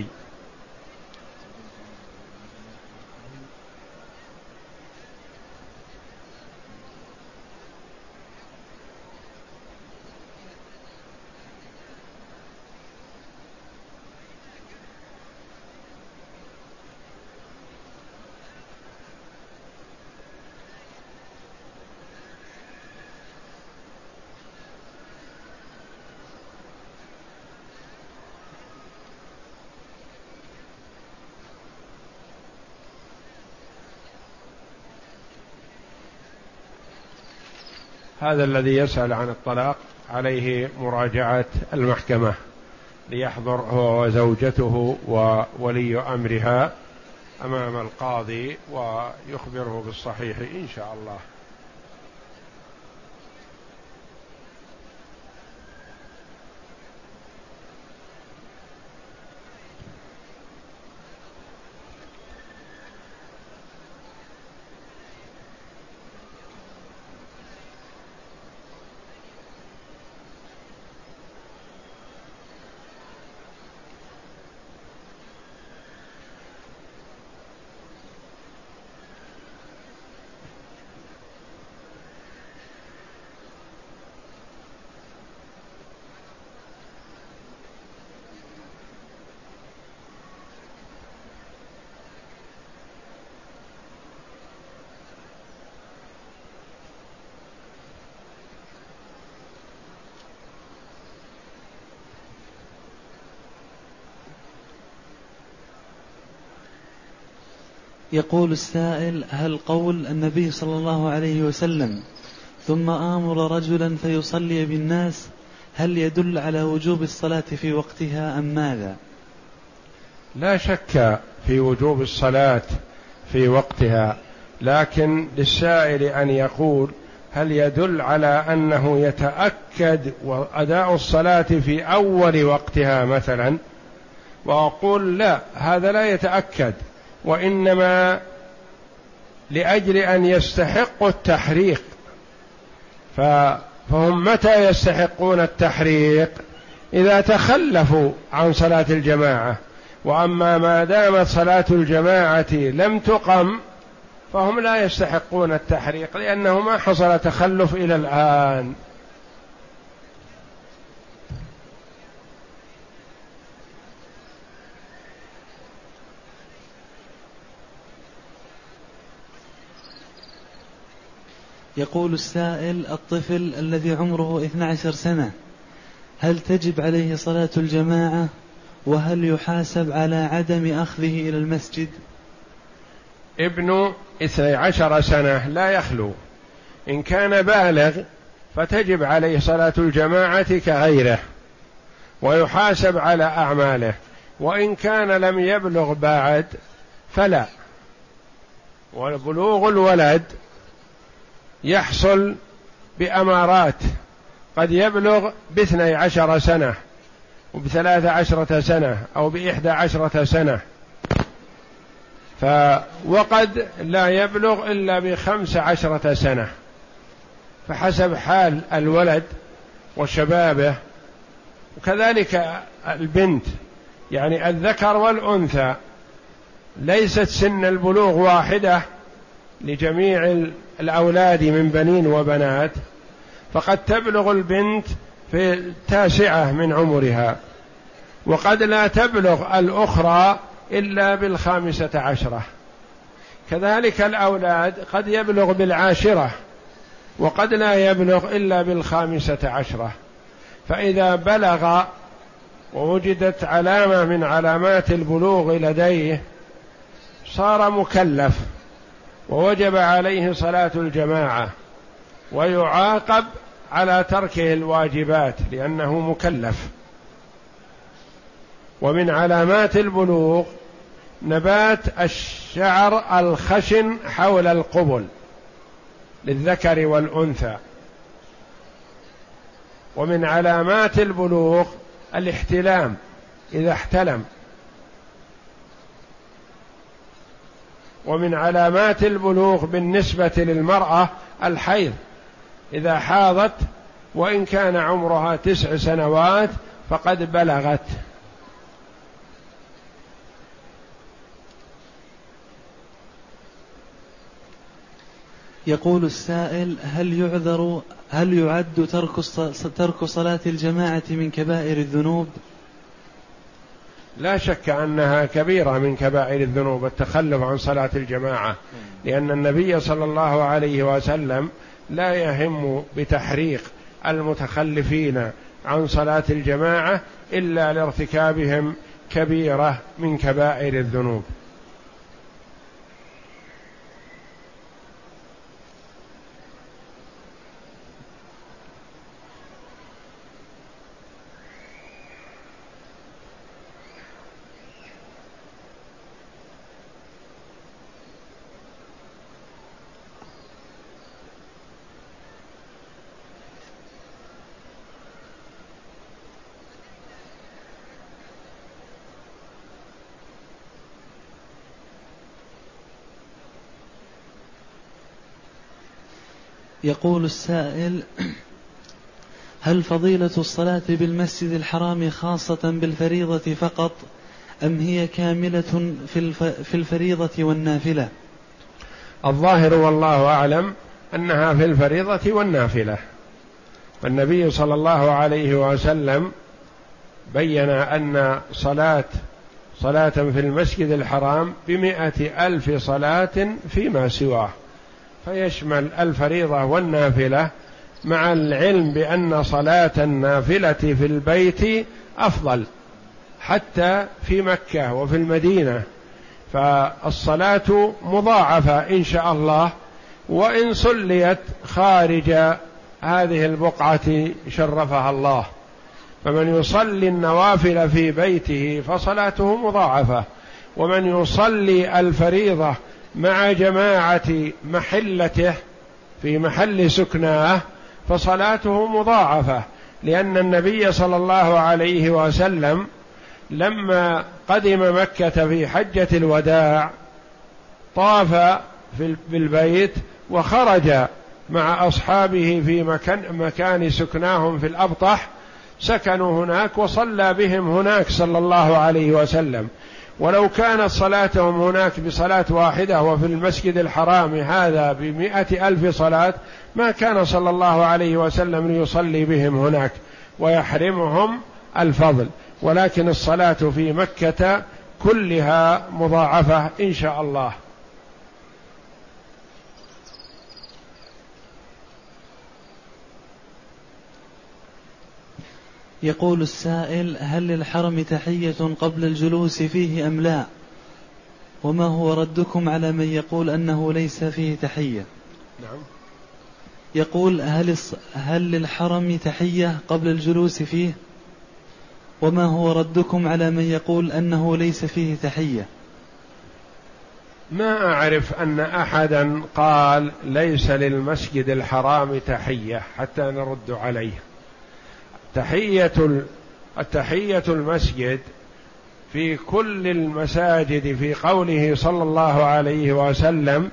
هذا الذي يسأل عن الطلاق عليه مراجعة المحكمة ليحضر هو وزوجته وولي أمرها أمام القاضي ويخبره بالصحيح إن شاء الله. يقول السائل هل قول النبي صلى الله عليه وسلم ثم آمر رجلا فيصلي بالناس هل يدل على وجوب الصلاة في وقتها أم ماذا؟ لا شك في وجوب الصلاة في وقتها لكن للسائل أن يقول هل يدل على أنه يتأكد وأداء الصلاة في أول وقتها مثلا وأقول لا هذا لا يتأكد وإنما لأجل أن يستحقوا التحريق. فهم متى يستحقون التحريق؟ إذا تخلفوا عن صلاة الجماعة. وأما ما دامت صلاة الجماعة لم تقم فهم لا يستحقون التحريق لأنه ما حصل تخلف إلى الآن. يقول السائل الطفل الذي عمره 12 سنة هل تجب عليه صلاة الجماعة؟ وهل يحاسب على عدم أخذه إلى المسجد؟ ابن اثني عشر سنة لا يخلو. إن كان بالغ فتجب عليه صلاة الجماعة كغيره ويحاسب على أعماله. وإن كان لم يبلغ بعد فلا. وبلوغ الولد يحصل بأمارات. قد يبلغ باثني عشر سنة وبثلاث عشرة سنة أو بإحدى عشرة سنة. ف وقد لا يبلغ إلا بخمس عشرة سنة. فحسب حال الولد وشبابه وكذلك البنت. يعني الذكر والأنثى ليست سن البلوغ واحدة لجميع الأولاد من بنين وبنات فقد تبلغ البنت في التاسعة من عمرها وقد لا تبلغ الأخرى إلا بالخامسة عشرة. كذلك الأولاد قد يبلغ بالعاشرة وقد لا يبلغ إلا بالخامسة عشرة. فإذا بلغ ووجدت علامة من علامات البلوغ لديه صار مكلف. ووجب عليه صلاة الجماعة ويعاقب على تركه الواجبات لأنه مكلف. ومن علامات البلوغ نبات الشعر الخشن حول القبل للذكر والأنثى. ومن علامات البلوغ الاحتلام إذا احتلم. ومن علامات البلوغ بالنسبة للمرأة الحيض إذا حاضت وإن كان عمرها تسع سنوات فقد بلغت يقول السائل هل يعذر هل يعد ترك ترك صلاة الجماعة من كبائر الذنوب؟ لا شك أنها كبيرة من كبائر الذنوب التخلف عن صلاة الجماعة. لأن النبي صلى الله عليه وسلم لا يهم بتحريق المتخلفين عن صلاة الجماعة إلا لارتكابهم كبيرة من كبائر الذنوب. يقول السائل هل فضيلة الصلاة بالمسجد الحرام خاصة بالفريضة فقط أم هي كاملة في الفريضة والنافلة؟ الظاهر والله أعلم أنها في الفريضة والنافلة. والنبي صلى الله عليه وسلم بين أن صلاة صلاة في المسجد الحرام بمئة ألف صلاة فيما سواه. فيشمل الفريضة والنافلة مع العلم بأن صلاة النافلة في البيت أفضل حتى في مكة وفي المدينة. فالصلاة مضاعفة إن شاء الله وإن صليت خارج هذه البقعة شرفها الله. فمن يصلي النوافل في بيته فصلاته مضاعفة ومن يصلي الفريضة مع جماعة محلته في محل سكناه فصلاته مضاعفة لأن النبي صلى الله عليه وسلم لما قدم مكة في حجة الوداع طاف بالبيت وخرج مع أصحابه في مكان, مكان سكناهم في الأبطح سكنوا هناك وصلى بهم هناك صلى الله عليه وسلم. ولو كانت صلاتهم هناك بصلاة واحدة وفي المسجد الحرام هذا بمئة ألف صلاة ما كان صلى الله عليه وسلم ليصلي بهم هناك ويحرمهم الفضل. ولكن الصلاة في مكة كلها مضاعفة إن شاء الله. يقول السائل هل للحرم تحية قبل الجلوس فيه أم لا؟ وما هو ردكم على من يقول أنه ليس فيه تحية؟ نعم. يقول هل, هل للحرم تحية قبل الجلوس فيه؟ وما هو ردكم على من يقول أنه ليس فيه تحية؟ ما أعرف أن أحدا قال ليس للمسجد الحرام تحية حتى نرد عليه. تحية التحية المسجد في كل المساجد في قوله صلى الله عليه وسلم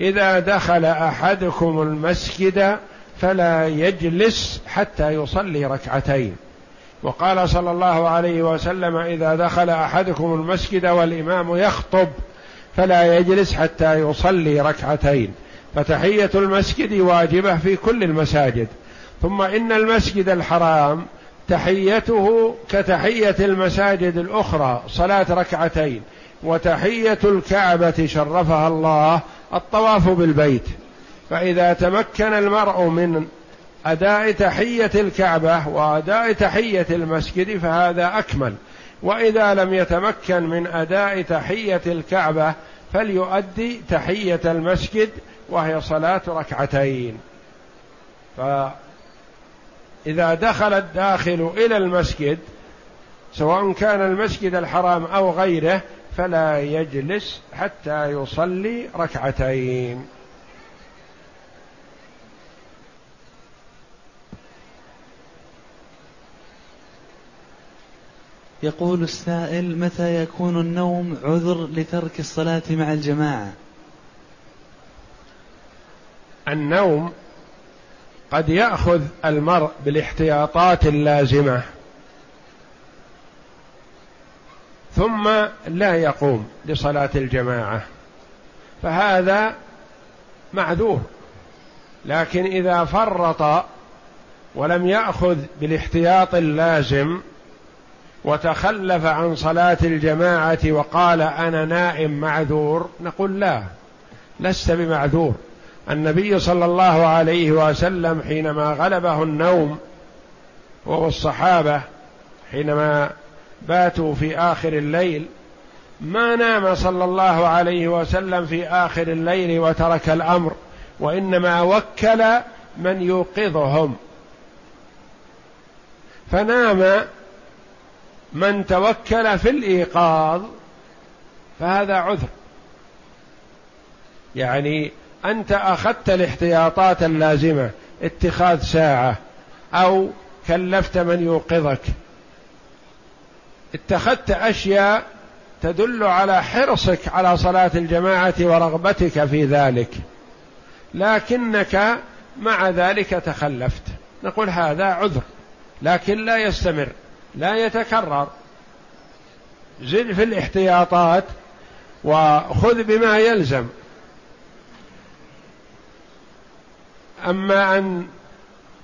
إذا دخل أحدكم المسجد فلا يجلس حتى يصلي ركعتين. وقال صلى الله عليه وسلم إذا دخل أحدكم المسجد والإمام يخطب فلا يجلس حتى يصلي ركعتين. فتحية المسجد واجبة في كل المساجد. ثم إن المسجد الحرام تحيته كتحية المساجد الأخرى صلاة ركعتين وتحية الكعبة شرفها الله الطواف بالبيت. فإذا تمكن المرء من أداء تحية الكعبة وأداء تحية المسجد فهذا أكمل. وإذا لم يتمكن من أداء تحية الكعبة فليؤدي تحية المسجد وهي صلاة ركعتين. فإذا دخل الداخل إلى المسجد سواء كان المسجد الحرام أو غيره فلا يجلس حتى يصلي ركعتين. يقول السائل متى يكون النوم عذر لترك الصلاة مع الجماعة؟ النوم قد يأخذ المرء بالاحتياطات اللازمة. ثم لا يقوم لصلاة الجماعة. فهذا معذور. لكن إذا فرط ولم يأخذ بالاحتياط اللازم وتخلف عن صلاة الجماعة وقال أنا نائم معذور نقول لا لست بمعذور. النبي صلى الله عليه وسلم حينما غلبه النوم وهو الصحابة حينما باتوا في آخر الليل ما نام صلى الله عليه وسلم في آخر الليل وترك الأمر وإنما وكل من يوقظهم. فنام من توكل في الإيقاظ فهذا عذر. يعني أنت أخذت الاحتياطات اللازمة اتخاذ ساعة أو كلفت من يوقظك. اتخذت أشياء تدل على حرصك على صلاة الجماعة ورغبتك في ذلك. لكنك مع ذلك تخلفت. نقول هذا عذر لكن لا يستمر لا يتكرر. زد في الاحتياطات وخذ بما يلزم. أما أن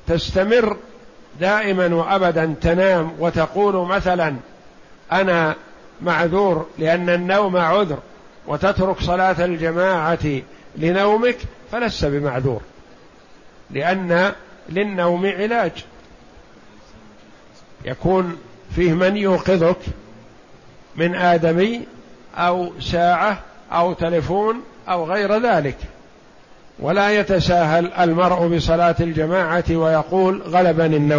تستمر دائما وأبدا تنام وتقول مثلا أنا معذور لأن النوم عذر وتترك صلاة الجماعة لنومك فلست بمعذور لأن للنوم علاج. يكون فيه من يوقظك من آدمي أو ساعة أو تلفون أو غير ذلك. ولا يتساهل المرء بصلاة الجماعة ويقول غلبني النوم.